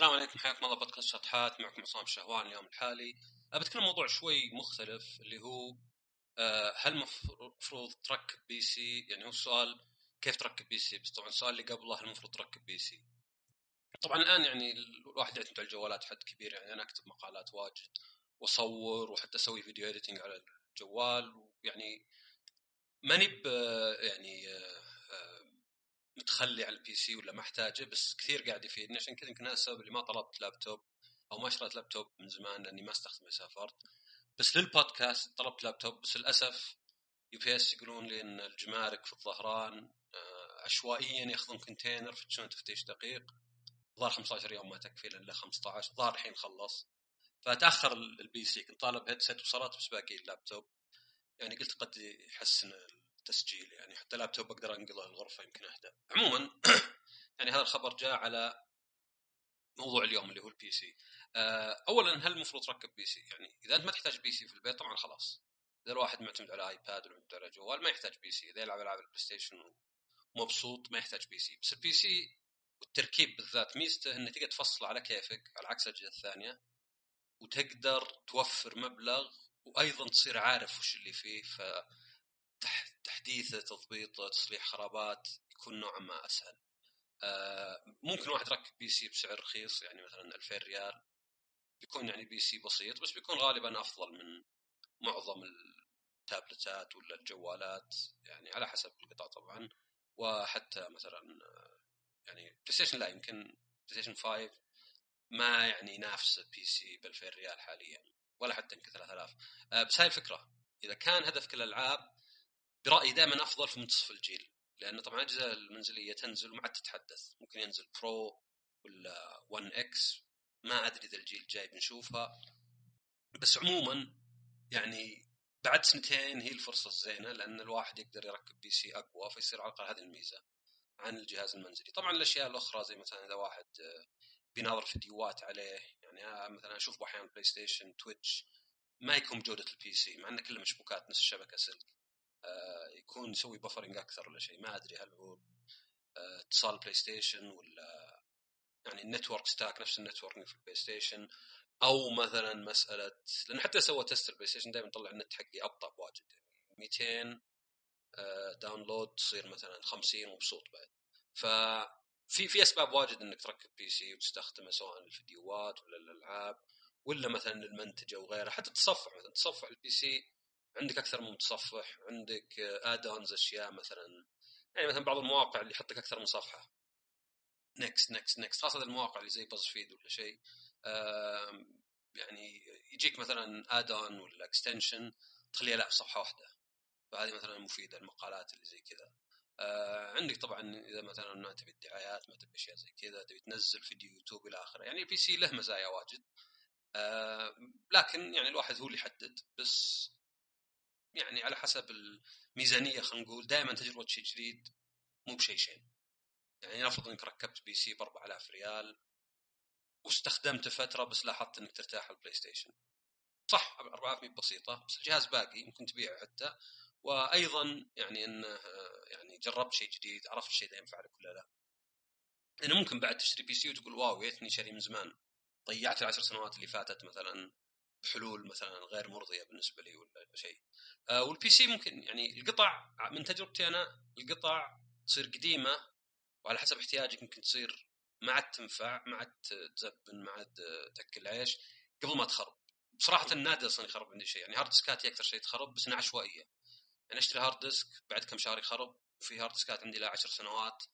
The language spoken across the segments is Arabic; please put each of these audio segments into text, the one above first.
السلام عليكم حياكم الله بودكاست شطحات. معكم عصام شهوان اليوم الحالي. بتكلم موضوع شوي مختلف اللي هو آه، هل المفروض تركب PC؟ يعني هو السؤال كيف تركب PC؟ بس طبعا السؤال اللي قبله هل المفروض تركب PC؟ طبعا الآن يعني الواحد يعتمد على الجوالات حد كبير يعني أنا أكتب مقالات واجد وأصور وحتى أسوي video editing على الجوال ويعني ماني يعني آه، متخلي على ال PC ولا ما احتاجه بس كثير قاعد يفيدني. عشان كذا يمكن هذا السبب اللي ما طلبت لابتوب أو ما اشتريت لابتوب من زمان لأني ما استخدمه سافرت. بس للبودكاست طلبت لابتوب بس للأسف UPS يقولون لي إن الجمارك في الظهران آه، عشوائيا يأخذون container يفتشون تفتيش دقيق. ظهر 15 يوم ما تكفي إلا 15 ظهر الحين خلص. فتاخر ال PC كنت طالب headset وصلت بس باقي اللابتوب يعني قلت قد يحسن تسجيل يعني حتى لابتوب أقدر انقله الغرفة يمكن اهدى عموما يعني هذا الخبر جاء على موضوع اليوم اللي هو ال PC آه، اولا هل المفروض تركب PC يعني إذا أنت ما تحتاج PC في البيت طبعا خلاص. إذا الواحد معتمد على iPad ولا معتمد على جوال ما يحتاج PC إذا يلعب ألعاب ال PlayStation ومبسوط ما يحتاج PC بس ال PC والتركيب بالذات ميزته إنه تقدر تفصله على كيفك على عكس الأجهزة الثانية وتقدر توفر مبلغ وأيضا تصير عارف وش اللي فيه. ف تحديثه تضبيطه تصليح خرابات يكون نوعا ما أسهل. آه، ممكن واحد يركب PC بسعر رخيص يعني مثلا 2000 ريال. بيكون يعني PC بسيط بس بيكون غالبا أفضل من معظم التابلتات ولا الجوالات يعني على حسب القطع طبعا. وحتى مثلا يعني PlayStation لا يمكن PlayStation 5 ما يعني ينافس ال PC ب 2000 ريال حاليا ولا حتى يمكن 3000 آه، بس هاي الفكرة. إذا كان هدفك الألعاب برأيي دائما أفضل في منتصف الجيل لأن طبعا الاجهزه المنزلية تنزل وما عاد تتحدث. ممكن ينزل Pro ولا One X ما أدري إذا الجيل الجاي بنشوفها. بس عموما يعني بعد سنتين هي الفرصة الزينة لأن الواحد يقدر يركب PC أقوى فيصير على الأقل هذه الميزة عن الجهاز المنزلي. طبعا الأشياء الأخرى زي مثلا إذا واحد بيناظر فيديوهات عليه يعني مثلا أشوف أحيانا PlayStation Twitch ما يكون بجودة ال PC مع انه كله مشبوكات نفس الشبكة سلك. آه، يكون يسوي buffering أكثر ولا شيء. ما أدري هل هو آه، اتصال PlayStation ولا يعني ال network stack نفس ال network في ال PlayStation أو مثلا مسألة لأن حتى سوى test ال PlayStation دائما يطلع النت حقي أبطأ بواجد. يعني 200 download تصير مثلا 50 ومبسوط بعد. ف في في أسباب واجد إنك تركب PC وتستخدمه سواء للفيديوهات ولا الألعاب ولا مثلا للمنتج أو غيره. حتى تصفح مثلا تصفح ال PC عندك أكثر من متصفح عندك add-ons أشياء مثلا يعني مثلا بعض المواقع اللي يحط لك أكثر من صفحه next next next خاصة المواقع اللي زي BuzzFeed ولا شيء. يعني يجيك مثلا add-on ولا extension تخليها لا صفحة واحدة. فهذه مثلا مفيدة المقالات اللي زي كذا. آه عندك طبعا إذا مثلا ما تبي الدعايات ما تبي أشياء زي كذا تبي تنزل فيديو يوتيوب إلى آخره. يعني ال PC له مزايا واجد. آه لكن يعني الواحد هو اللي يحدد. بس يعني على حسب الميزانية خلينا نقول دائما تجربه شيء جديد مو بشيء شين. يعني نفرض إنك ركبت PC ب 4000 ريال واستخدمته فترة بس لاحظت إنك ترتاح ال PlayStation. صح 4000 بسيطة بس الجهاز باقي ممكن تبيعه حتى. وأيضا يعني إنه يعني جربت شيء جديد عرفت الشيء ذا ينفع لك ولا لا. يعني ممكن بعد تشتري PC وتقول wow ليتني شاري من زمان. ضيعت العشر سنوات اللي فاتت مثلا. حلول مثلا غير مرضية بالنسبة لي ولا شيء. آه وال PC ممكن يعني القطع من تجربتي أنا القطع تصير قديمة وعلى حسب احتياجك ممكن تصير ما عاد تنفع ما عاد تزبن ما عاد تأكل عيش قبل ما تخرب. بصراحة نادر أصلا يخرب عندي شيء. يعني hard disk اتي أكثر شيء تخرب بس انها عشوائية. يعني أشتري hard disk بعد كم شهر يخرب وفي hard disk ات عندي لها عشر سنوات.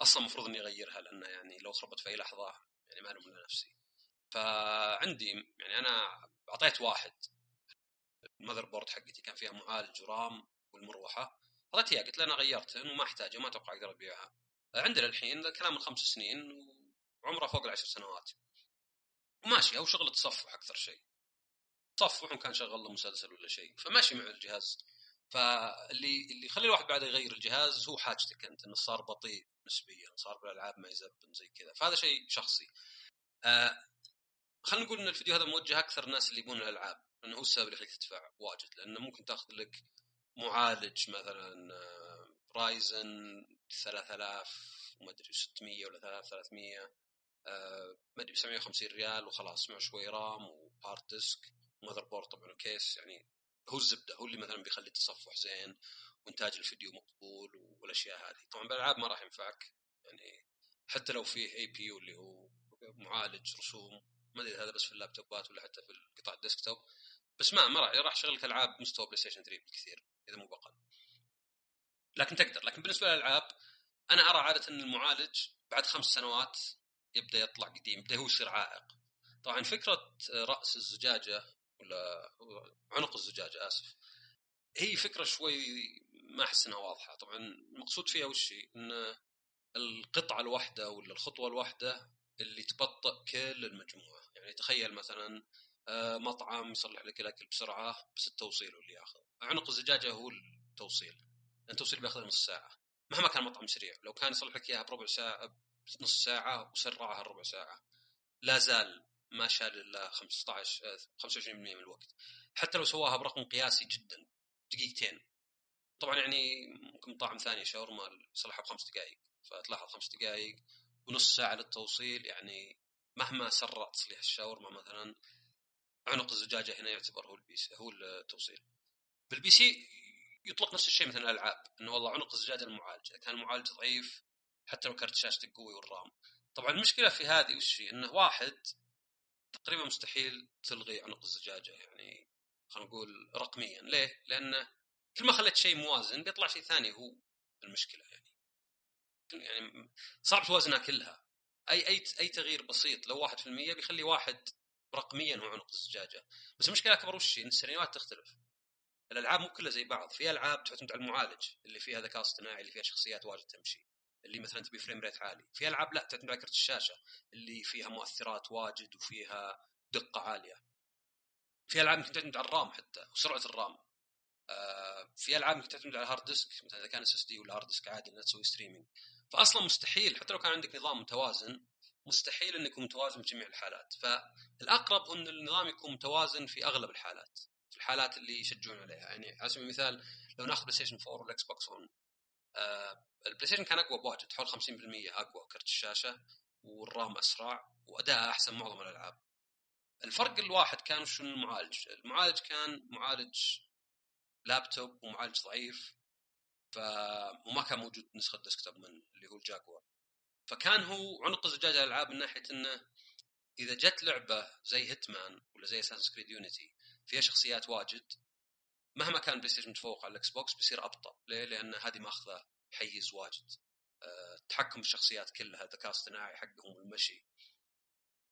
أصلا المفروض إني أغيرها لأنه يعني لو خربت في أي لحظة يعني ما ألوم نفسي. فعندي يعني أنا أعطيت واحد. ال motherboard حقتي كان فيها معالج و RAM والمروحة. اعطيت اياه قلت له أنا غيرته وما احتاجه ما أتوقع أقدر ابيعها عندنا الحين الكلام من خمس سنين وعمره فوق العشر سنوات. وماشي أو شغل تصفح أكثر شيء. تصفح وكان شغل له مسلسل ولا شيء فماشي مع الجهاز. فاللي اللي يخلي الواحد بعد يغير الجهاز هو حاجتك أنت إنه صار بطيء نسبيا صار بالألعاب ما يزبن زي كذا. فهذا شيء شخصي. آه خلينا نقول إن الفيديو هذا موجه أكثر الناس اللي يبون الألعاب لأنه هو السبب اللي يخليك تدفع واجد لأنه ممكن تأخذ لك معالج مثلا Ryzen 3000 وما أدري 600 ولا 3300 آه ما أدري 750 ريال وخلاص مع شوي RAM و hard disk و motherboard طبعا و case يعني هو الزبدة هو اللي مثلا بيخلي التصفح زين وإنتاج الفيديو مقبول والأشياء هذه. طبعا بالألعاب ما راح ينفعك يعني حتى لو فيه APU اللي هو معالج رسوم ما أدري هذا بس في اللابتوبات ولا حتى في قطع ال desktop. بس ما ما راح راح يشغلك ألعاب مستوى PlayStation 3 بالكثير إذا مو بقل لكن تقدر لكن بالنسبة للألعاب أنا أرى عادة إن المعالج بعد خمس سنوات يبدأ يطلع قديم يبدأ هو يصير عائق. طبعا فكرة رأس الزجاجة ولا عنق الزجاجة آسف هي فكرة شوي ما أحس إنها واضحة. طبعا المقصود فيها وش إن القطعة الواحدة ولا الخطوة الواحدة اللي تبطئ كل المجموعة. يعني تخيل مثلا آه، مطعم يصلح لك الأكل بسرعة بس التوصيل هو اللي ياخذ عنق الزجاجة هو التوصيل. التوصيل بياخذ نص ساعة. مهما كان مطعم سريع. لو كان يصلح لك إياها بربع ساعة نص ساعة وسرعها ربع ساعة. لا زال ما شال إلا 15 25% من الوقت. حتى لو سواها برقم قياسي جدا دقيقتين. طبعا يعني ممكن طعم ثاني شاورما يصلحها بخمس دقائق فتلاحظ خمس دقائق ونص ساعة للتوصيل يعني مهما سرع تصليح الشاورما مثلا عنق الزجاجة هنا يعتبر هو البيس هو التوصيل. بال PC يطلق نفس الشيء مثل الألعاب إنه والله عنق الزجاجة المعالج إذا كان المعالج ضعيف حتى لو card شاشتك قوي وال RAM. طبعا المشكلة في هذه وش إنه واحد تقريبا مستحيل تلغي عنق الزجاجة يعني خلينا نقول رقميا. ليه؟ لأنه كل ما خليت شيء موازن بيطلع شيء ثاني هو المشكلة يعني. يعني صعب توازنها كلها. أي أي أي تغيير بسيط. لو 1% بيخلي واحد رقميا هو عنق الزجاجة. بس المشكلة الاكبر وش إن السيناريوهات تختلف. الألعاب مو كلها زي بعض. في ألعاب تعتمد على المعالج اللي فيها ذكاء اصطناعي اللي فيها شخصيات واجد تمشي اللي مثلا تبي فريم ريت عالي. في ألعاب لا تعتمد على كرت الشاشة اللي فيها مؤثرات واجد وفيها دقة عالية. في ألعاب ممكن تعتمد على ال RAM حتى وسرعة ال RAM. آه في ألعاب ممكن تعتمد على ال hard disk مثلا إذا كان SSD ولا hard disk عادي إنها تسوي streaming فاصلا مستحيل حتى لو كان عندك نظام متوازن مستحيل يكون متوازن في جميع الحالات. فالأقرب إن النظام يكون متوازن في أغلب الحالات في الحالات اللي يشجعون عليها. يعني على سبيل المثال لو ناخذ بلاي ستيشن 4 والاكس بوكس 1 آه البلاي ستيشن كان أقوى بواجد حول 50% أقوى كرت الشاشة وال RAM أسرع وأداء أحسن معظم الألعاب. الفرق الواحد كان شنو؟ المعالج. المعالج كان معالج لابتوب ومعالج ضعيف. وما كان موجود نسخة desktop من اللي هو الجاكور. فكان هو عنق زجاج الألعاب من ناحية إنه إذا جت لعبة زي هيتمان ولا زي أساسنز كريد يونيتي فيها شخصيات واجد مهما كان بلاي ستيشن متفوق على الاكس بوكس بيصير أبطأ. ليه؟ لأن هذه ماخذة حيز واجد. التحكم بالشخصيات كلها ذكاء اصطناعي حقهم والمشي.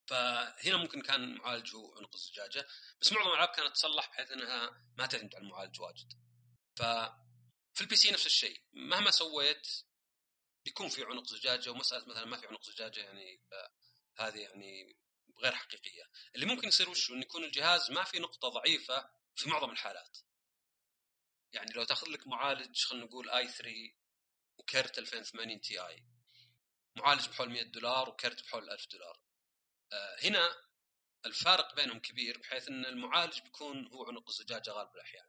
فهنا ممكن كان معالج هو عنق الزجاجة. بس معظم الألعاب كانت تصلح بحيث إنها ما تعتمد على المعالج واجد. ف في ال PC نفس الشيء. مهما سويت بيكون في عنق زجاجة ومسألة مثلا ما في عنق زجاجة يعني هذه يعني غير حقيقية. اللي ممكن يصير وش؟ انه يكون الجهاز ما في نقطة ضعيفة في معظم الحالات. يعني لو تاخذ لك معالج خلينا نقول i3 وكرت 2080 Ti. معالج بحول 100 دولار وكرت بحول 1000 دولار. آه هنا الفارق بينهم كبير بحيث إن المعالج بيكون هو عنق الزجاجة غالب الأحيان.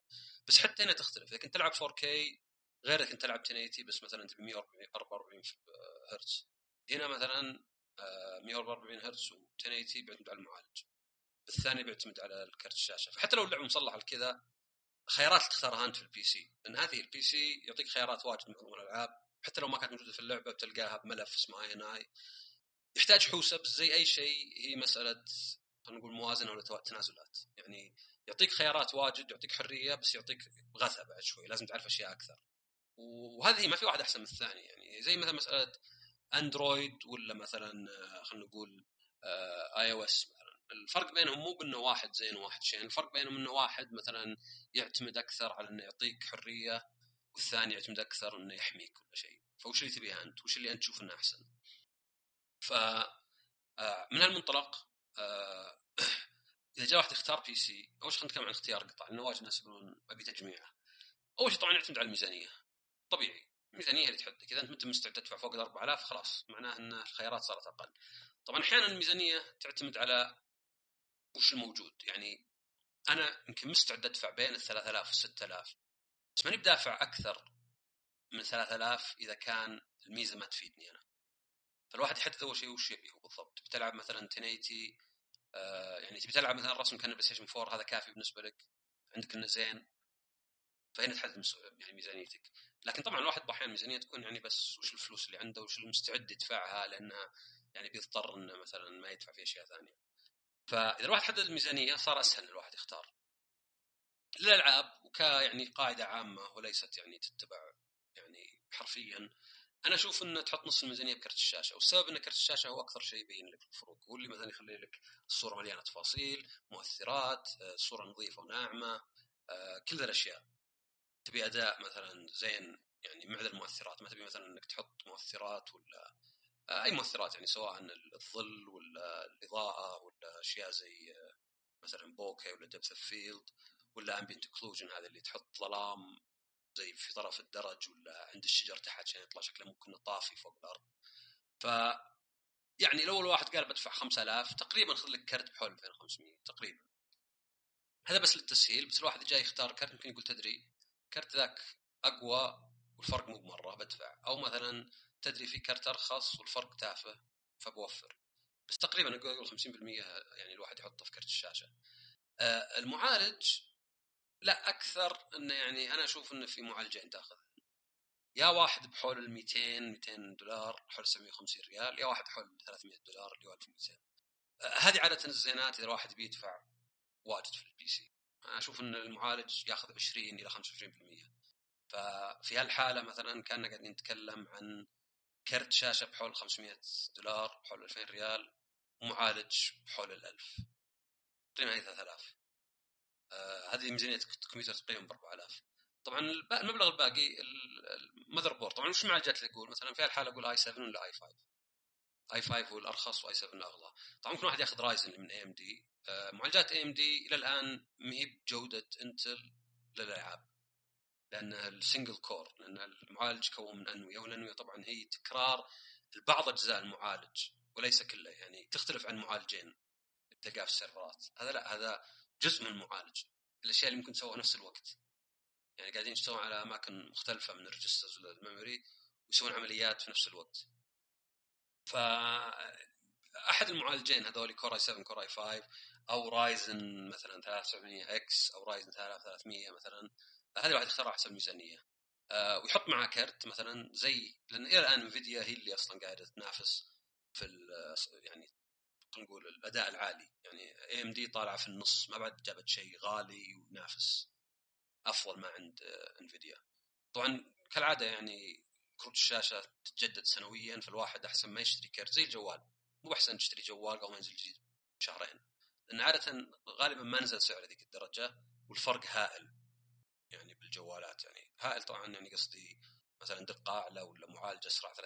بس حتى هنا تختلف. إذا كنت تلعب 4K غير اذا كنت تلعب 1080 بس مثلا تبي 144 هرتز هنا مثلا 144 هرتز و1080 بيعتمد على المعالج. الثاني بيعتمد على الكرت الشاشة. فحتى لو اللعبة مصلحة لكذا خيارات تختارها أنت في ال PC لأن هذه ال PC يعطيك خيارات واجد من الألعاب. حتى لو ما كانت موجودة في اللعبة بتلقاها بملف اسمه اي ان اي يحتاج حوسة بس زي أي شيء هي مسألة خلينا نقول موازنة ولا تنازلات. يعني يعطيك خيارات واجد يعطيك حرية بس يعطيك غثى بعد شوي لازم تعرف أشياء أكثر. وهذه ما في واحد أحسن من الثاني يعني زي مثلا مسألة أندرويد ولا مثلا آه، خلينا نقول آي أو إس مثلا. الفرق بينهم مو بأنه واحد زين وواحد شين الفرق بينهم أنه واحد مثلا يعتمد أكثر على أنه يعطيك حرية والثاني يعتمد أكثر أنه يحميك ولا شيء. فوش اللي تبيها أنت؟ وش اللي أنت تشوف أنه أحسن؟ ف آه، من هالمنطلق آه، إذا جاء واحد يختار بي سي أول شيء خلينا نتكلم عن اختيار قطع لأنه واجد ناس يقولون أبي تجميعه. أول شيء طبعا يعتمد على الميزانية. طبيعي. الميزانية اللي تحدك. إذا أنت انت مستعد تدفع فوق ال 4000 خلاص. معناه إن الخيارات صارت أقل. طبعا أحيانا الميزانية تعتمد على وش الموجود. يعني أنا يمكن مستعد أدفع بين ال 3000 وال 6000 بس ماني بدافع أكثر من 3000 إذا كان الميزة ما تفيدني أنا. فالواحد يحدد أول شيء وش يبي. هو بالضبط. بتلعب مثلا 1080 آه يعني تبي تلعب مثلا رسم كان بلاي ستيشن 4 هذا كافي بالنسبة لك عندك إنه زين فهنا تحدد يعني ميزانيتك. لكن طبعا الواحد أحيانا ميزانية تكون يعني بس وش الفلوس اللي عنده وش المستعد يدفعها لانها يعني بيضطر إنه مثلا ما يدفع في أشياء ثانية. فإذا الواحد حدد الميزانية صار أسهل الواحد يختار. للألعاب وك يعني قاعدة عامة وليست يعني تتبع يعني حرفيا أنا أشوف ان تحط نص الميزانية بكرت الشاشة والسبب إن كرت الشاشة هو أكثر شيء يبين لك الفروق هو اللي مثلا يخلي لك الصورة مليانة تفاصيل مؤثرات آه، صورة نظيفة وناعمة آه، كل ذا الأشياء. تبي أداء مثلا زين يعني مع المؤثرات ما تبي مثلا إنك تحط مؤثرات ولا آه، أي مؤثرات يعني سواء الظل ولا الإضاءة ولا أشياء زي مثلا bokeh ولا depth of field ولا ambient occlusion هذا اللي تحط ظلام زي في طرف الدرج ولا عند الشجر تحت عشان يطلع شكله ممكن طافي فوق الأرض. ف يعني لو الواحد قال بدفع 5000 تقريبا خذ لك كرت بحول 2500 تقريبا. هذا بس للتسهيل بس الواحد جاي يختار كرت ممكن يقول تدري كرت ذاك أقوى والفرق مو بمرة بدفع. أو مثلا تدري في كرت أرخص والفرق تافه فبوفر. بس تقريبا أقول 50% يعني الواحد يحطه في كرت الشاشة. آه، المعالج لا أكثر إنه يعني أنا أشوف إنه في معالجين تاخذ يا واحد بحول ال 200 200 دولار حول 750 ريال يا واحد حول 300 دولار اللي هو 1200 آه، هذه عادة الزينات إذا الواحد بيدفع واجد في ال PC. أنا أشوف إن المعالج يأخذ 20 إلى 25% ففي هالحالة مثلا كنا قاعدين نتكلم عن كرت شاشة بحول 500 دولار بحول 2000 ريال ومعالج بحول ال 1000 تقريبا 3000 آه هذه ميزانية الكمبيوتر تقريبا ب 4000 طبعا المبلغ الباقي ال motherboard طبعا وش المعالجات اللي أقول مثلا في هالحاله أقول i7 ولا i5 i5 هو الأرخص و i7 الاغلى طبعا ممكن واحد ياخذ رايزن من اي ام دي معالجات اي ام دي إلى الآن ما هي بجودة انتل للألعاب. لأنها ال single core لأن المعالج كون من أنوية والأنوية طبعا هي تكرار بعض أجزاء المعالج وليس كله. يعني تختلف عن معالجين. تلقاه في السيرفرات. هذا لا هذا جزء من المعالج الأشياء اللي ممكن تسويها نفس الوقت. يعني قاعدين يشتغلون على أماكن مختلفة من ال registers ولا ال memory ويسوون عمليات في نفس الوقت. ف أحد المعالجين هذول Core i7 Core i5 أو رايزن مثلا 3700X أو رايزن 3300 مثلا هذه الواحد يختارها حسب الميزانية. أه ويحط معاه كرت مثلا زي لأن إلى الآن إنفيديا هي اللي أصلا قاعدة تنافس في يعني نقول الأداء العالي. يعني AMD طالعة في النص ما بعد جابت شيء غالي وينافس أفضل ما عند انفيديا طبعا كالعادة يعني كروت الشاشة تتجدد سنويا فالواحد أحسن ما يشتري كرت زي الجوال. مو احسن تشتري جوال قبل ما ينزل جديد شهرين. لأن عادة غالبا ما نزل سعر ذيك الدرجة والفرق هائل يعني بالجوالات. يعني هائل طبعا يعني قصدي مثلا دقة أعلى ولا معالج أسرع 30%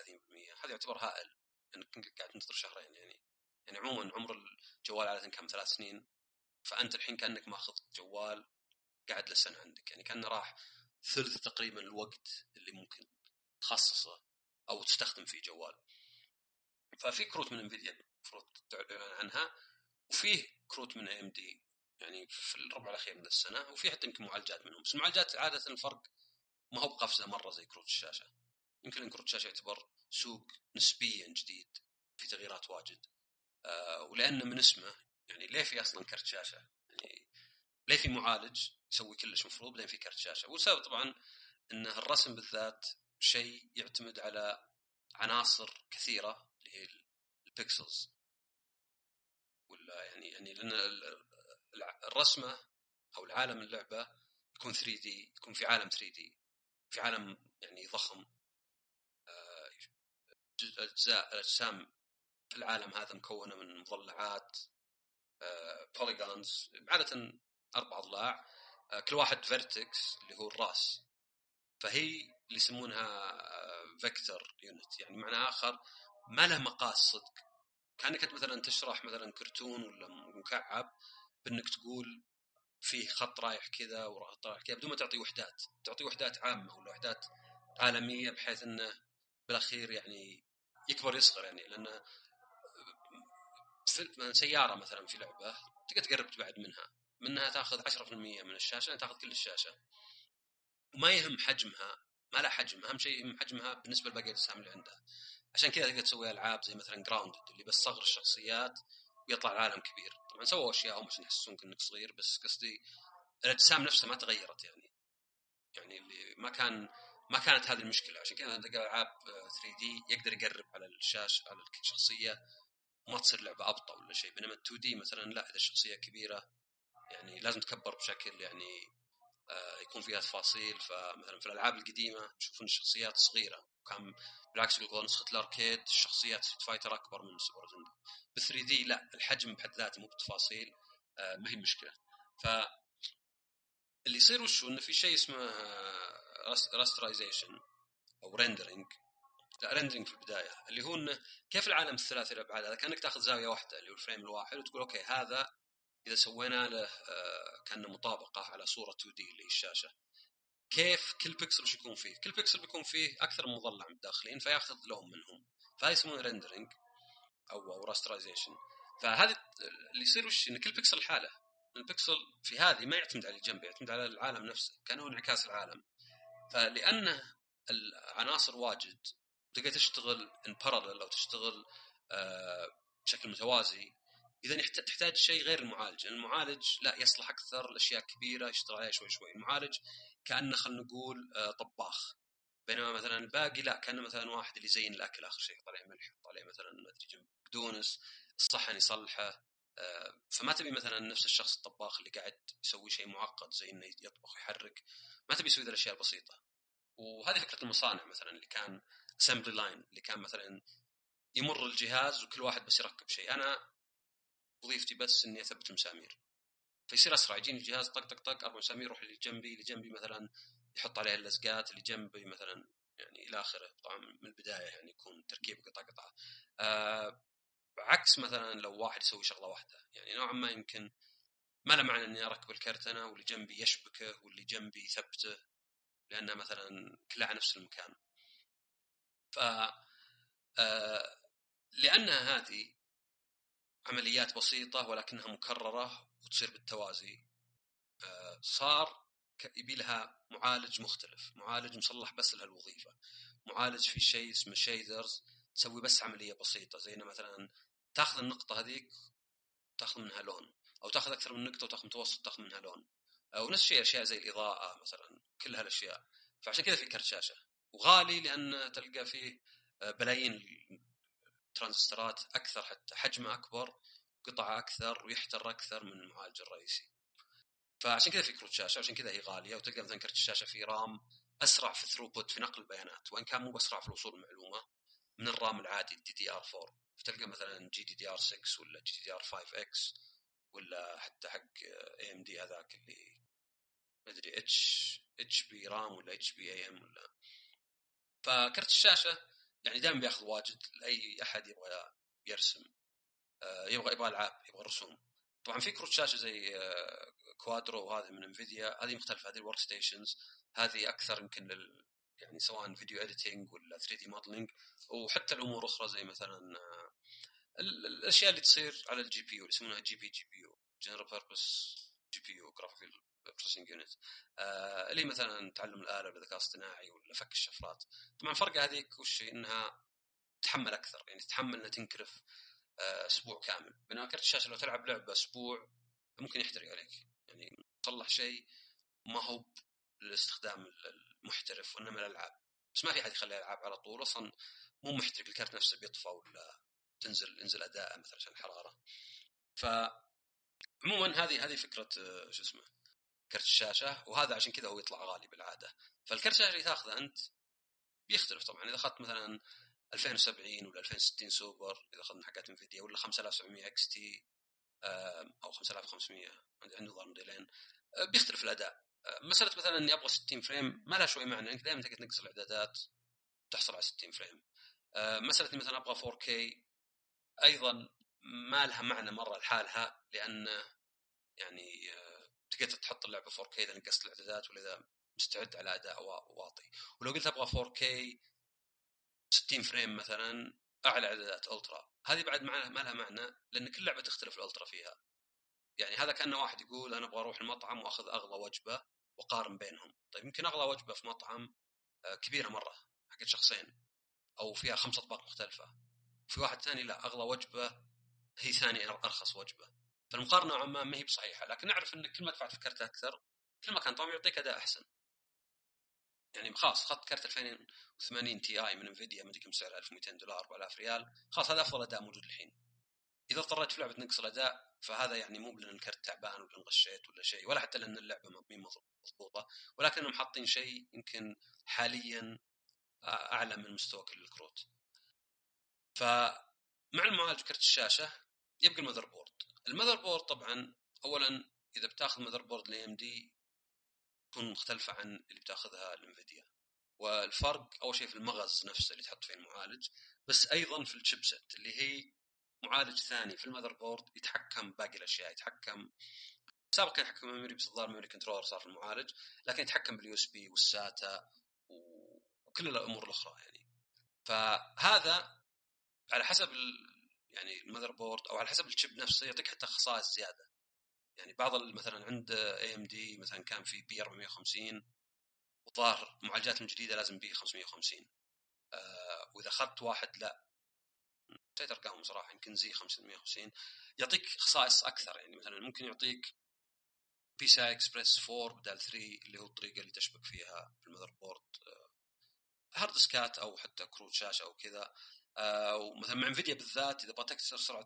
هذا يعتبر هائل انك قاعد تنتظر شهرين يعني. يعني عموما عمر الجوال عاده كم ثلاث سنين فأنت الحين كأنك ماخذ جوال قاعد له سنه عندك. يعني كأنه راح ثلث تقريبا الوقت اللي ممكن تخصصه أو تستخدم فيه جوال. ففي كروت من انفيديا المفروض تعلن عنها وفيه كروت من AMD يعني في الربع الأخير من السنة وفي حتى يمكن معالجات منهم. بس المعالجات عادة الفرق ما هو بقفزة مرة زي كروت الشاشة. يمكن كروت الشاشة يعتبر سوق نسبيا جديد في تغييرات واجد. آه ولأنه من اسمه. يعني ليه في أصلا كرت شاشة؟ يعني ليه في معالج يسوي كلش مفروض بعدين في كرت شاشة؟ والسبب طبعا إن الرسم بالذات شيء يعتمد على عناصر كثيرة اللي هي البكسلز ولا يعني يعني لأن الرسمة أو العالم اللعبة يكون 3 دي يكون في عالم 3 دي في عالم يعني ضخم. آه، أجزاء الاجسام في العالم هذا مكونه من مضلعات polygons آه، عادة أربع أضلاع آه، كل واحد vertex اللي هو الراس. فهي اللي يسمونها vector unit يعني معنى آخر ما له مقاس صدق. كأنك أنت مثلا تشرح مثلا كرتون ولا مكعب بأنك تقول فيه خط رايح كذا وخط رايح كذا بدون ما تعطي وحدات. تعطي وحدات عامة ولا وحدات عالمية بحيث إنه بالأخير يعني يكبر يصغر يعني لأن سيارة مثلا في لعبة تقدر تقرب تبعد منها. منها تاخذ 10% من الشاشة تاخذ كل الشاشة. وما يهم حجمها ما لا حجم أهم شيء يهم حجمها بالنسبة لباقي الأجسام اللي عندها عشان كذا تقدر تسوي ألعاب زي مثلا جراوندد اللي بس صغر الشخصيات ويطلع العالم كبير. طبعا سووا أشياء هم عشان يحسسونك إنك صغير بس قصدي الأجسام نفسها ما تغيرت يعني. يعني اللي ما كان ما كانت هذه المشكلة. عشان كذا تلقى ألعاب 3D يقدر يقرب على الشاشه على الشخصيه وما تصير لعبة أبطأ ولا شيء بينما 2D مثلا لا إذا الشخصية كبيرة يعني لازم تكبر بشكل يعني آه، يكون فيها تفاصيل. فمثلا في الألعاب القديمة تشوف إن الشخصيات صغيرة وكان بالعكس يقول نسخة ال arcade الشخصيات في فايتر أكبر من سوبر نتندو ب 3D لا الحجم بحد ذاته مو بتفاصيل آه، ما هي مشكلة. ف اللي يصير وشو؟ انه في شيء اسمه rasterization أو rendering rendering في البداية اللي هو إنه كيف العالم الثلاثي الابعاد هذا كأنك تاخذ زاوية واحدة اللي هو ال frame الواحد وتقول okay هذا إذا سوينا له آه، كان مطابقة على صورة 2D اللي هي الشاشة. كيف كل بيكسل وش يكون فيه؟ كل بيكسل بيكون فيه أكثر من مضلع متداخلين فياخذ لون منهم. فهذا يسمونه rendering أو أو rasterization فهذا اللي يصير وش؟ إن كل بيكسل حاله البكسل في هذه ما يعتمد على الجنب يعتمد على العالم نفسه كأنه انعكاس العالم. فلان العناصر واجد تقدر تشتغل in parallel أو تشتغل آه، بشكل متوازي. إذا تحتاج شيء غير المعالج. المعالج لا يصلح أكثر الأشياء كبيره يشتغل عليها شوي شوي. المعالج كأنه خلينا نقول آه، طباخ. بينما مثلا الباقي لا كأنه مثلا واحد اللي يزين الأكل آخر شيء عليه ملح عليه مثلا ما أدري بقدونس الصحن يصلحه آه، فما تبي مثلا نفس الشخص الطباخ اللي قاعد يسوي شيء معقد زي إنه يطبخ ويحرك. ما تبي يسوي الأشياء البسيطة. وهذه فكرة المصانع مثلا اللي كان اسمبلي لاين اللي كان مثلا يمر الجهاز وكل واحد بس يركب شيء. أنا وظيفتي بس إني أثبت مسامير. فيصير أسرع يجيني الجهاز طق طق طق أربع مسامير يروح اللي جنبي اللي جنبي مثلا يحط عليها اللزقات اللي جنبي مثلا يعني إلى آخره. طبعا من البداية يعني يكون تركيب قطعه قطعه آه عكس مثلا لو واحد يسوي شغلة واحدة. يعني نوعا ما يمكن ما له معنى إني أركب الكرت أنا واللي جنبي يشبكه واللي جنبي يثبته. لأنه مثلا كلها على نفس المكان. ف آه لأنها هذه عمليات بسيطة ولكنها مكررة وتصير بالتوازي آه صار يبي لها معالج مختلف معالج مصلح بس لهالوظيفة معالج في شيء اسمه شيدرز تسوي بس عملية بسيطة زي مثلا تأخذ النقطة هذيك تاخذ منها لون أو تأخذ أكثر من نقطة وتأخذ متوسط تاخذ منها لون ونفس الشيء أشياء زي الإضاءة مثلا. كل هالأشياء. فعشان كذا في كرت شاشه وغالي لأن تلقى فيه آه، بلايين الترانزستورات أكثر حتى حجمه أكبر قطعه أكثر ويحتر أكثر من المعالج الرئيسي. فعشان كذا في كروت شاشه عشان كذا هي غالية. وتلقى مثلا كرت الشاشه في RAM أسرع في throughput في نقل البيانات. وإن كان مو بأسرع في الوصول المعلومة من ال RAM العادي ال DDR4 فتلقى مثلا جي دي دي ار 6 ولا جي دي دي ار 5 إكس ولا حتى حق AMD هذاك اللي ما أدري H HB RAM ولا HBM ولا. فكرت الشاشة يعني دائما بيأخذ واجد لأي أحد يبغى يرسم. آه، يبغى يبغى ألعاب يبغى رسوم. طبعا في كروت شاشة زي Quadro وهذه من Nvidia هذه مختلفة هذه ال workstations هذه أكثر يمكن لل يعني سواء video editing ولا 3D modeling وحتى الأمور أخرى زي مثلا آه، الأشياء اللي تصير على ال GPU يسمونها جي بي جي بي يو جنرال بيربس جي بي يو جرافيكال بروسيسنج يونت اللي مثلا تعلم الآلة بالذكاء الاصطناعي ولا فك الشفرات. طبعا فرق هذيك وش إنها تحمل أكثر يعني تتحمل إنها تنكرف آه، أسبوع كامل. بينما كرت الشاشة لو تلعب لعبة أسبوع ممكن يحترق عليك. يعني تصلح شيء ما هو للاستخدام المحترف وإنما الألعاب. بس ما في أحد يخلي العاب على طول أصلا مو محترق. الكارت نفسه بيطفى ولا تنزل ينزل أداء مثلا عشان الحرارة. ف عموما هذه هذه فكرة آه، شو اسمه كرت الشاشة وهذا عشان كذا هو يطلع غالي بالعادة. فالكرت الشاشة اللي تاخذه أنت بيختلف طبعا. إذا أخذت مثلا 2070 ولا 2060 سوبر إذا أخذنا حقات Nvidia ولا 5700 XT أو 5500 عندي نظام موديلين. آه، بيختلف الأداء. آه، مسألة مثلا إني أبغى 60 frame ما لها شوي معنى. انك دائما تقدر تنقص الإعدادات تحصل على 60 frame. آه، مسألة مثلا أبغى 4K أيضا ما لها معنى مرة لحالها لأن يعني تقدر تحط اللعبة 4K إذا نقصت الاعدادات ولا إذا مستعد على أداء واطي. ولو قلت أبغى 4K 60 frame مثلا أعلى إعدادات ultra هذه بعد ما لها معنى لأن كل لعبة تختلف ال ultra فيها. يعني هذا كان واحد يقول أنا أبغى أروح المطعم وأخذ أغلى وجبة وقارن بينهم. طيب يمكن أغلى وجبة في مطعم آه، كبيرة مرة حقت شخصين أو فيها خمس أطباق مختلفة. في واحد ثاني لا أغلى وجبة هي ثاني أرخص وجبة. فالمقارنة نوعا ما ما هي بصحيحة لكن نعرف إن كل ما دفعت في كرت أكثر كل ما كان طبعا يعطيك أداء أحسن. يعني خلاص اخذت كرت 2080 Ti من Nvidia ما أدري كم سعره 1200 دولار 4000 ريال خلاص هذا أفضل أداء موجود الحين. إذا اضطريت في لعبة تنقص الأداء فهذا يعني مو لأن الكرت تعبان ولا انغشيت ولا شيء ولا حتى لأن اللعبة مو مضبوطة ولكنهم حاطين شيء يمكن حاليا أعلى من مستوى كل الكروت. فمع المعالج كرت الشاشة يبقى ال motherboard. ال motherboard طبعا اولا إذا بتاخذ motherboard ل AMD تكون مختلفة عن اللي بتاخذها ال Nvidia والفرق أول شيء في المغرز نفسه اللي تحط فيه المعالج بس أيضا في ال chipset اللي هي معالج ثاني في ال motherboard يتحكم باقي الأشياء يتحكم سابقا كان يتحكم memory بس الظاهر memory controller صار في المعالج لكن يتحكم بال USB وال SATA وكل الأمور الأخرى يعني. فهذا على حسب يعني ال motherboard أو على حسب ال chip نفسه يعطيك حتى خصائص زيادة. يعني بعض مثلا عند AMD مثلا كان في B450 وظاهر معالجاتهم الجديده لازم B550 آه وإذا أخذت واحد لا. نسيت أرقامهم صراحة يمكن Z550 يعطيك خصائص أكثر يعني مثلا ممكن يعطيك PCI Express 4 بدل 3 اللي هو الطريقة اللي تشبك فيها في ال motherboard هارد ديسكات أو حتى كروت شاشة أو كذا. ومثلا مع Nvidia بالذات إذا بغيت تكسر سرعة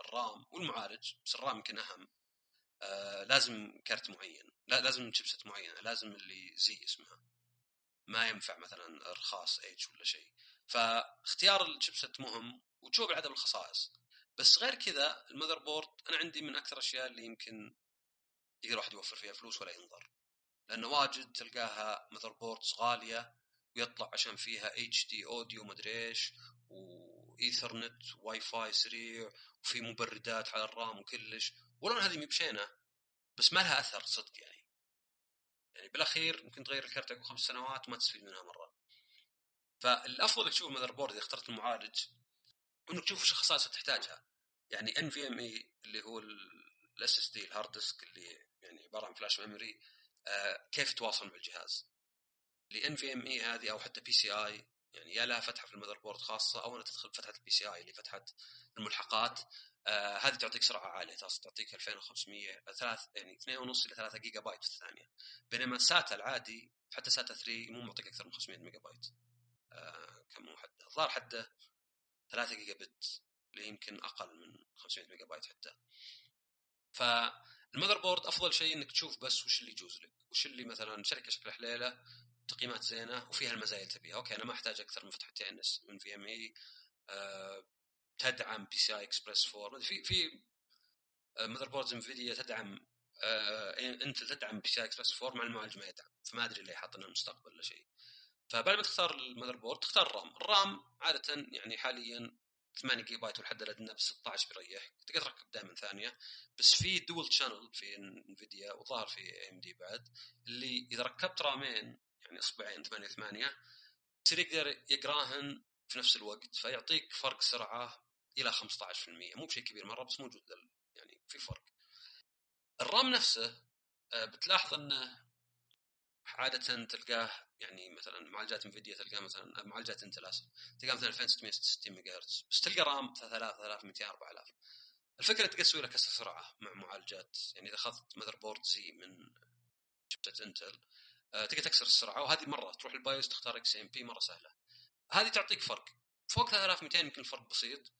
ال RAM والمعالج بس ال RAM يمكن أهم آه لازم كارت معين لا لازم chipset معينة لازم اللي Z اسمها ما ينفع مثلا رخاص H ولا شيء. فاختيار ال chipset مهم وتشوف عدد الخصائص بس غير كذا ال motherboard أنا عندي من أكثر الأشياء اللي يمكن يقدر واحد يوفر فيها فلوس ولا ينظر. لأنه واجد تلقاها motherboards غالية ويطلع عشان فيها اتش دي اوديو مدري إيش. و Ethernet Wi-Fi سريع وفي مبردات على ال RAM وكلش. ولو هذه مي بشينة بس ما لها أثر صدق يعني. يعني بالأخير ممكن تغير الكرت عقب خمس سنوات وما تستفيد منها مرة. فالأفضل إنك تشوف ال motherboard إذا اخترت المعالج إنك تشوف إيش الخصائص اللي تحتاجها. يعني NVMe اللي هو ال SSD ال hard disk اللي يعني عبارة عن flash memory آه كيف يتواصل مع الجهاز؟ لأن في ام اي هذه أو حتى PCI يعني يا لها فتحة في ال motherboard خاصة أو انها تدخل فتحه ال PCI اللي فتحة الملحقات. آه هذه تعطيك سرعة عالية تعطيك 2500 3 يعني 2.5 إلى 3 جيجا بايت في الثانية. بينما ال SATA العادي حتى SATA 3 مو معطيك أكثر من 500 ميجا بايت. آه كم هو حده الظاهر حده 3 جيجا بت اللي يمكن أقل من 500 ميجا بايت حتى. فال motherboard أفضل شيء إنك تشوف بس وش اللي يجوز لك. وش اللي مثلا شركة شكلها حليلة تقييمات زينة وفيها المزايا اللي تبيها. أوكي أنا ما أحتاج أكثر من فتحتين من NVMe تدعم PCI Express 4 في في motherboards انفيديا تدعم آه انتل تدعم PCI Express 4 مع المعالج ما يدعم. فما أدري ليه حاطين المستقبل ولا شيء. فبعد ما تختار ال motherboard تختار ال RAM ال RAM عادة يعني حاليا 8 جيجا بايت والحد الأدنى ب 16 بيريح. تقدر تركب دائما ثانية. بس في dual channel في انفيديا وظهر في AMD بعد اللي إذا ركبت RAM ين يعني اصبعين 8 8 يصير يقدر يقراهن في نفس الوقت فيعطيك فرق سرعة إلى 15% مو بشيء كبير مرة بس موجود يعني في فرق. ال RAM نفسه بتلاحظ إنه عادة تلقاه يعني مثلا معالجات انفيديا تلقاه مثلا معالجات انتل اسف تلقاه مثلا 2666 ميجا هرتز بس تلقى RAM 3000 3200 4000 الفكرة تقدر تسوي كسر سرعة مع معالجات. يعني إذا أخذت motherboard زي من شبكه انتل آه تقدر تكسر السرعة وهذه مرة تروح ال BIOS تختار XMP مرة سهلة هذه تعطيك فرق فوق 3200 يمكن الفرق بسيط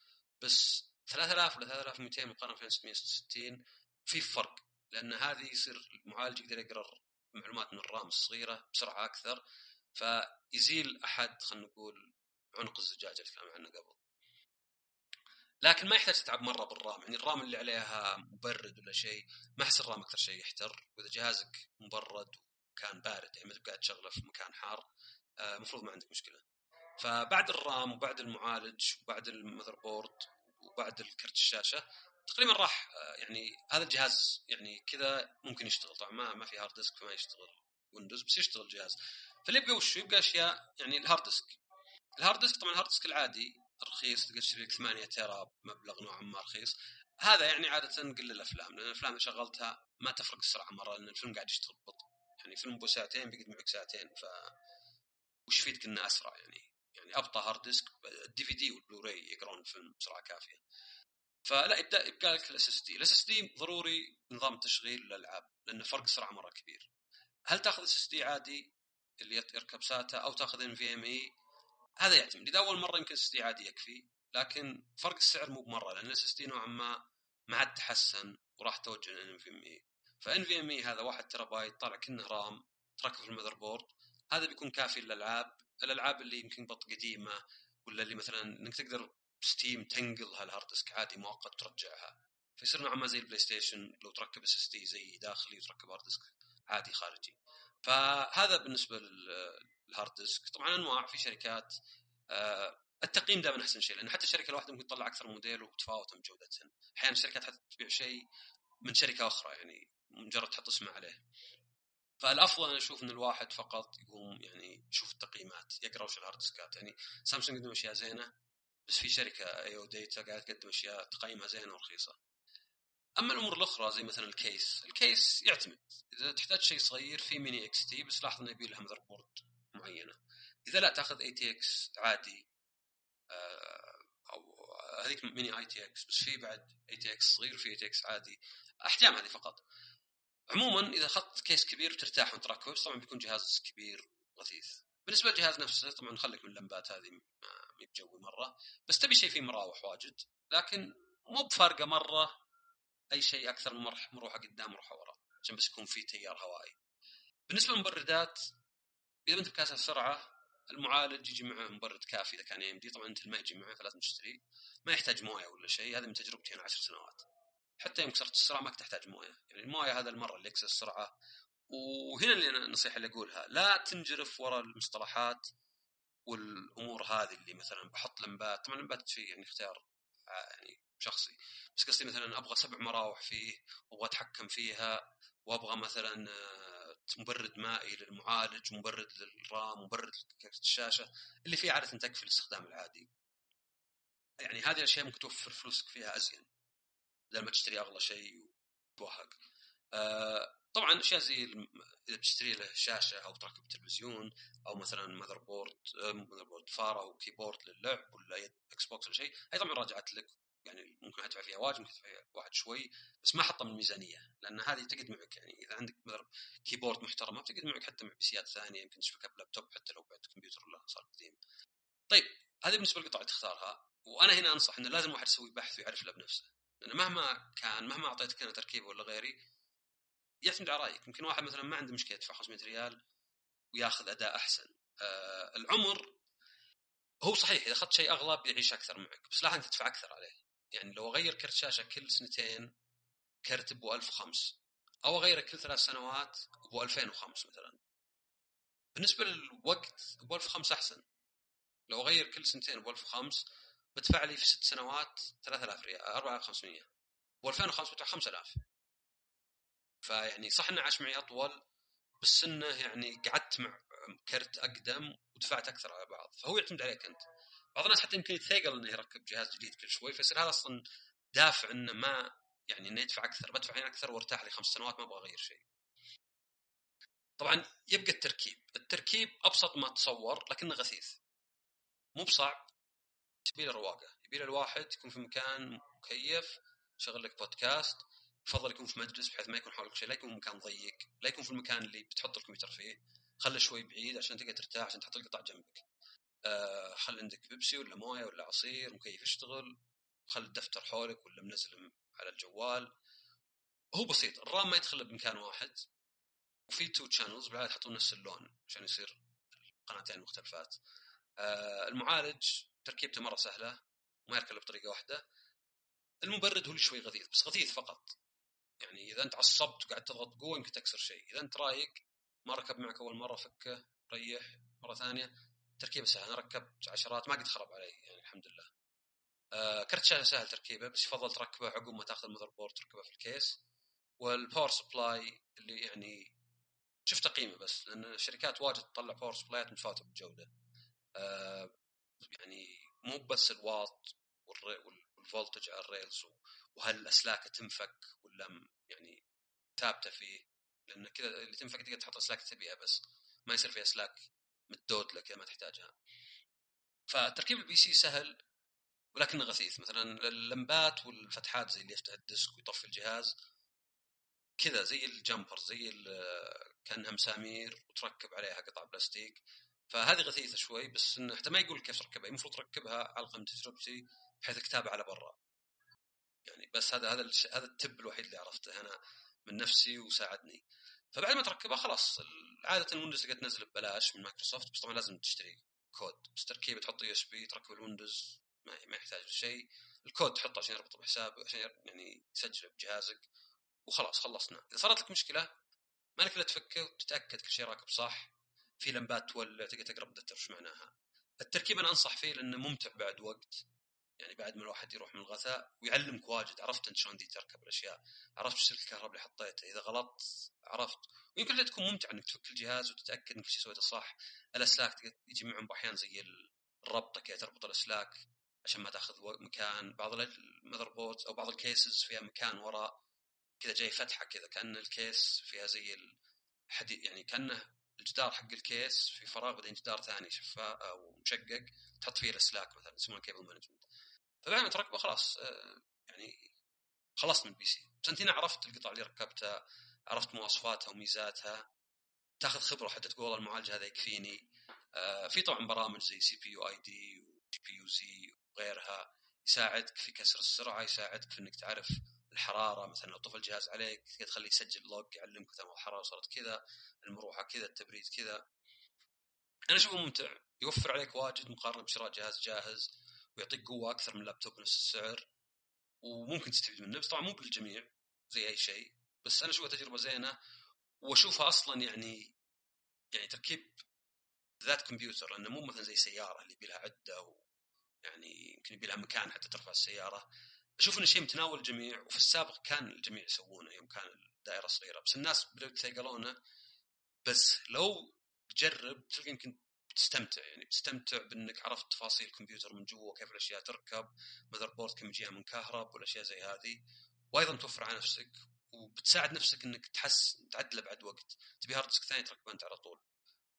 بس 3000 ولا 3200 مقارنة 2666 في فرق لأن هذه يصير المعالج يقدر يقرأ معلومات من الرام الصغيرة بسرعة أكثر فيزيل أحد خلينا نقول عنق الزجاجه اللي تكلمنا عنه قبل. لكن ما يحتاج تتعب مرة بالرام يعني الرام اللي عليها مبرد ولا شيء ما أحس الرام أكثر شيء يحتر وإذا جهازك مبرد وكان بارد يعني ما تبقى تشغله في مكان حار المفروض ما عندك مشكلة. فبعد ال RAM وبعد المعالج وبعد ال motherboard وبعد الكرت الشاشة تقريبا راح يعني هذا الجهاز يعني كذا ممكن يشتغل. طبعا ما ما في hard disk فما يشتغل ويندوز بس يشتغل الجهاز فاللي يبقى وش؟ يبقى أشياء يعني ال hard disk ال hard disk طبعا ال hard disk العادي رخيص تقدر تشتري لك 8 تيرا مبلغ نوعا ما رخيص. هذا يعني عادة قل الأفلام لأن الأفلام اللي شغلتها ما تفرق السرعة مرة لأن الفيلم قاعد يشتغل ببطء. يعني فيلم ابو ساعتين بيقعد معك ساعتين. ف وش فيدك إنه أسرع يعني؟ يعني أبطأ hard disk ال DVD وال Blu-ray يقرون الفيلم بسرعة كافية. فلا يبدأ يبقى لك ال SSD ال SSD ضروري نظام تشغيل الألعاب لأن فرق سرعة مرة كبير. هل تأخذ SSD عادي اللي يركب SATA أو تأخذ NVMe هذا يعتمد. إذا أول مرة يمكن SSD عادي يكفي لكن فرق السعر مو بمرة لأن ال SSD نوعا ما ما عاد تحسن وراح توجه للان في ام اي فان في ام اي هذا 1 تيرا بايت طالع كنه RAM تركب في ال motherboard هذا بيكون كافي للألعاب الألعاب اللي يمكن بط قديمة ولا اللي مثلا إنك تقدر ستيم تنقل هال hard disk عادي مؤقت ترجعها. فيصير نوعا ما زي البلاي ستيشن لو تركب SSD زي داخلي وتركب hard disk عادي خارجي. فهذا بالنسبة لل hard disk طبعا أنواع في شركات آه، التقييم دائما أحسن شيء لأن حتى الشركة الواحدة ممكن تطلع أكثر موديل وتفاوت من جودتهن أحيانا الشركات حتى تبيع شيء من شركة أخرى يعني مجرد تحط اسمه عليه. فالأفضل أنا أشوف إن الواحد فقط يقوم يعني يشوف التقييمات يقرأ وش ال hard disk ات يعني سامسونج يقدم أشياء زينة بس في شركة ADATA قاعدة تقدم أشياء تقييمها زينة ورخيصة. أما الأمور الأخرى زي مثلا ال case ال case يعتمد. إذا تحتاج شيء صغير في mini ITX بس لاحظ إنه يبي لها motherboard معينة. إذا لا تأخذ ATX عادي آه، أو هذيك mini ATX بس في بعد ATX صغير وفي ATX عادي. أحجام هذه فقط. عموما إذا أخذت case كبير بترتاح وانت راكب طبعا بيكون جهاز كبير غثيث بالنسبة للجهاز نفسه طبعا خليك من اللمبات هذه ما بجوي مرة. بس تبي شيء فيه مراوح واجد لكن مو بفارقة مرة أي شيء أكثر من مروحة قدام مروحة ورا عشان بس يكون في تيار هوائي. بالنسبة للمبردات إذا انت بكاسه السرعه المعالج يجي معه مبرد كافي إذا كان ام دي طبعا انت ما يجي معه فلازم تشتري ما يحتاج موية ولا شيء هذه من تجربتي أنا عشر سنوات. حتى يوم كسرت السرعة ما تحتاج موية. يعني الموية هذا المرة اللي يكسر السرعة. وهنا اللي أنا النصيحه اللي أقولها لا تنجرف وراء المصطلحات والأمور هذه اللي مثلا بحط لمبات. طبعا لمبات شيء يعني اختيار يعني شخصي. بس قصدي مثلا أبغى سبع مراوح فيه وابغى أتحكم فيها وأبغى مثلا آه، مبرد مائي للمعالج مبرد لل RAM مبرد لكرت الشاشة اللي فيه عادة تكفي الاستخدام العادي. يعني هذه الأشياء ممكن توفر فلوسك فيها أزين. لما تشتري أغلى شيء وتوهق آه طبعا أشياء زي إذا بتشتري له شاشة أو تركب تلفزيون أو مثلا motherboard motherboard فارة أو keyboard للعب ولا إكس بوكس ولا شيء هي طبعا راجعت لك يعني ممكن أدفع فيها واجد ممكن أدفع فيها واجد شوي بس ما احطها من الميزانيه لأن هذه تقعد معك يعني إذا عندك مثلا keyboard محترمة بتقعد معك حتى مع PC ات ثانية يمكن تشبكها بلابتوب حتى لو بعد كمبيوتر ولا صار قديم. طيب هذه بالنسبة للقطع اللي تختارها وأنا هنا أنصح إنه لازم واحد يسوي بحث ويعرف له بنفسه لأن مهما كان مهما اعطيتك أنا تركيبه ولا غيري يعتمد على رأيك. يمكن واحد مثلا ما عنده مشكلة يدفع 500 ريال وياخذ أداء أحسن. آه العمر هو صحيح إذا أخذت شيء اغلى بيعيش أكثر معك بس لاحظ انك تدفع أكثر عليه. يعني لو أغير كرت شاشة كل سنتين كرت ابو 1005 أو أغيره كل ثلاث سنوات ابو 2005 مثلا. بالنسبة للوقت ابو 1005 أحسن. لو أغير كل سنتين ابو 1005 بدفع لي في ست سنوات 3000 ريال 4500 ابو 2005 بدفع 5000 فيعني صح انه عاش معي أطول بس إنه يعني قعدت مع كرت أقدم ودفعت أكثر على بعض. فهو يعتمد عليك أنت. بعض الناس حتى يمكن يتثقل إنه يركب جهاز جديد كل شوي فيصير هذا أصلا دافع إنه ما يعني إنه يدفع أكثر. بدفع هنا أكثر وارتاح لي خمس سنوات ما أبغى أغير شيء. طبعا يبقى التركيب، التركيب أبسط ما تصور لكنه غثيث. مو بصعب. تبي له رواقة، يبي له الواحد يكون في مكان مكيف يشغل لك بودكاست يفضل يكون في مجلس بحيث ما يكون حولك شيء لا يكون مكان ضيق لا يكون في المكان اللي بتحط الكمبيوتر فيه. خله شوي بعيد عشان تقدر ترتاح عشان تحط القطع جنبك. آه خل عندك بيبسي ولا موية ولا عصير مكيف يشتغل. خل الدفتر حولك ولا منزل على الجوال. هو بسيط ال RAM ما يدخل بمكان واحد. وفي two channels بالعادة يحطون نفس اللون عشان يصير قناتين مختلفات. آه المعالج تركيبته مرة سهلة ما يركب بطريقة واحدة. المبرد هو اللي شوي غثيث بس غثيث فقط. يعني إذا أنت عصبت وقعدت تضغط قوة يمكن تكسر شيء. إذا أنت رايق ما ركب معك أول مرة فكه ريح مرة ثانية. تركيبة سهل أنا ركبت عشرات ما قد خرب علي يعني الحمد لله. آه كرت شاشه سهل تركيبة بس يفضل تركبه عقب ما تأخذ ال motherboard تركبه في ال case. وال power supply اللي يعني شفت قيمة بس لأن الشركات واجد تطلع power supply ات متفاوتة بالجودة. آه يعني مو بس الواط وال voltage على ال rails وهل الاسلاك تنفك ولا يعني ثابتة فيه. لأن كذا اللي تنفك تقدر تحط أسلاك تبيها بس ما يصير في أسلاك مزدودة لك ما تحتاجها. فتركيب ال PC سهل ولكنه غثيث. مثلا اللمبات والفتحات زي اللي يفتح ال disk ويطفي الجهاز كذا زي ال jumper زي كأنها مسامير وتركب عليها قطع بلاستيك. فهذه غثيثة شوي بس إنه حتى ما يقول كيف تركبها المفروض تركبها علقه من تجربتي بحيث الكتابة على برا. يعني بس هذا هذا هذا ال tip الوحيد اللي عرفته أنا من نفسي وساعدني. فبعد ما تركبها خلاص عادة ال Windows تقدر تنزل ببلاش من مايكروسوفت بس طبعا لازم تشتري كود. بس تركيبة تحط USB تركب ال Windows ما يحتاج لشيء. الكود تحطه عشان يربط بحسابك عشان يعني تسجله بجهازك. وخلاص خلصنا. إذا صارت لك مشكلة ما لك إلا تفكه وتتأكد كل شيء راكب صح. في لمبات تولع تقدر تقرأ بالدفتر إيش معناها. التركيب أنا أنصح فيه لأنه ممتع بعد وقت. يعني بعد ما الواحد يروح من الغثاء ويعلمك واجد. عرفت أنت شلون دي تركب الأشياء. عرفت سلك الكهرباء اللي حطيته إذا غلطت عرفت. ويمكن تكون ممتع إنك تفك الجهاز وتتأكد إنك شيء سويته صح. الأسلاك يجي معهم أحيانا زي الربطة كذا تربط الأسلاك عشان ما تأخذ مكان. بعض ال motherboard أو بعض ال cases فيها مكان وراء. كذا جاي فتحة كذا كأن ال case فيها زي الحديد يعني كأنه الجدار حق ال case في فراغ بعدين جدار ثاني شفاف أو مشقق تحط فيه الاسلاك مثلا يسمونه cable management فبعد ما تركبه خلاص آه، يعني خلصت من ال PC بس أنت هنا عرفت القطع اللي ركبتها عرفت مواصفاتها وميزاتها. تاخذ خبرة حتى تقول والله المعالج هذا يكفيني. آه، في طبعا برامج زي CPU ID و GPU-Z وغيرها. يساعدك في كسر السرعة يساعدك في إنك تعرف الحرارة مثلا لو طفى الجهاز عليك تخليه يسجل لوج يعلمك مثلا الحرارة صارت كذا المروحة كذا التبريد كذا. أنا أشوفه ممتع يوفر عليك واجد مقارنة بشراء جهاز جاهز ويعطيك قوة أكثر من لابتوب نفس السعر وممكن تستفيد منه. بس طبعا مو بالجميع زي أي شيء بس أنا أشوفها تجربة زينة وأشوفها أصلا يعني يعني تركيب ذات كمبيوتر انه مو مثلا زي سيارة اللي يبي لها عدة و يعني يمكن يبي لها مكان حتى ترفع السيارة. أشوف انه شيء متناول الجميع وفي السابق كان الجميع يسوونه يوم كان الدائرة صغيرة بس الناس بدأوا يتثقلونه بس لو تجرب تلقى يمكن بتستمتع يعني بتستمتع بإنك عرفت تفاصيل الكمبيوتر من جوا وكيف الأشياء تركب motherboard كم يجيها من كهرب والأشياء زي هذه. وأيضا توفر على نفسك وبتساعد نفسك إنك تحس تعدله بعد وقت. تبي hard disk ثاني تركبه أنت على طول.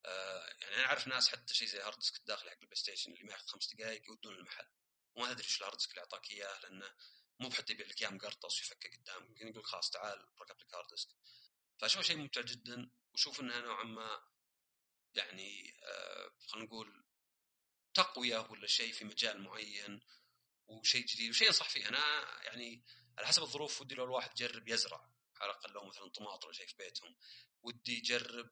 آه يعني أنا أعرف ناس حتى شيء زي hard disk الداخلي حق ال PlayStation اللي ما ياخذ خمس دقائق يودون المحل. وما تدري إيش disk اللي أعطاك إياه لأنه مو بحتى يبيع لك إياه مقرطص ويفكه قدامك يمكن يقول خلاص تعال ركبت لك hard disk فأشوفه شيء ممتع جدا وشوف انها نوعا ما يعني آه خلينا نقول تقوية ولا شيء في مجال معين وشيء جديد وشيء أنصح فيه. أنا يعني على حسب الظروف ودي لو الواحد يجرب يزرع على الأقل لو مثلا طماط ولا شيء في بيتهم ودي يجرب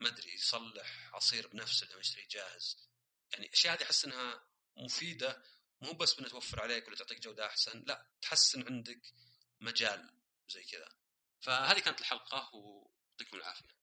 ما أدري يصلح عصير بنفسه لما يشتري جاهز. يعني الأشياء هذه أحس إنها مفيدة مو بس بانها توفر عليك ولا تعطيك جودة أحسن لا تحسن عندك مجال زي كذا. فهذه كانت الحلقة ويعطيكم العافية.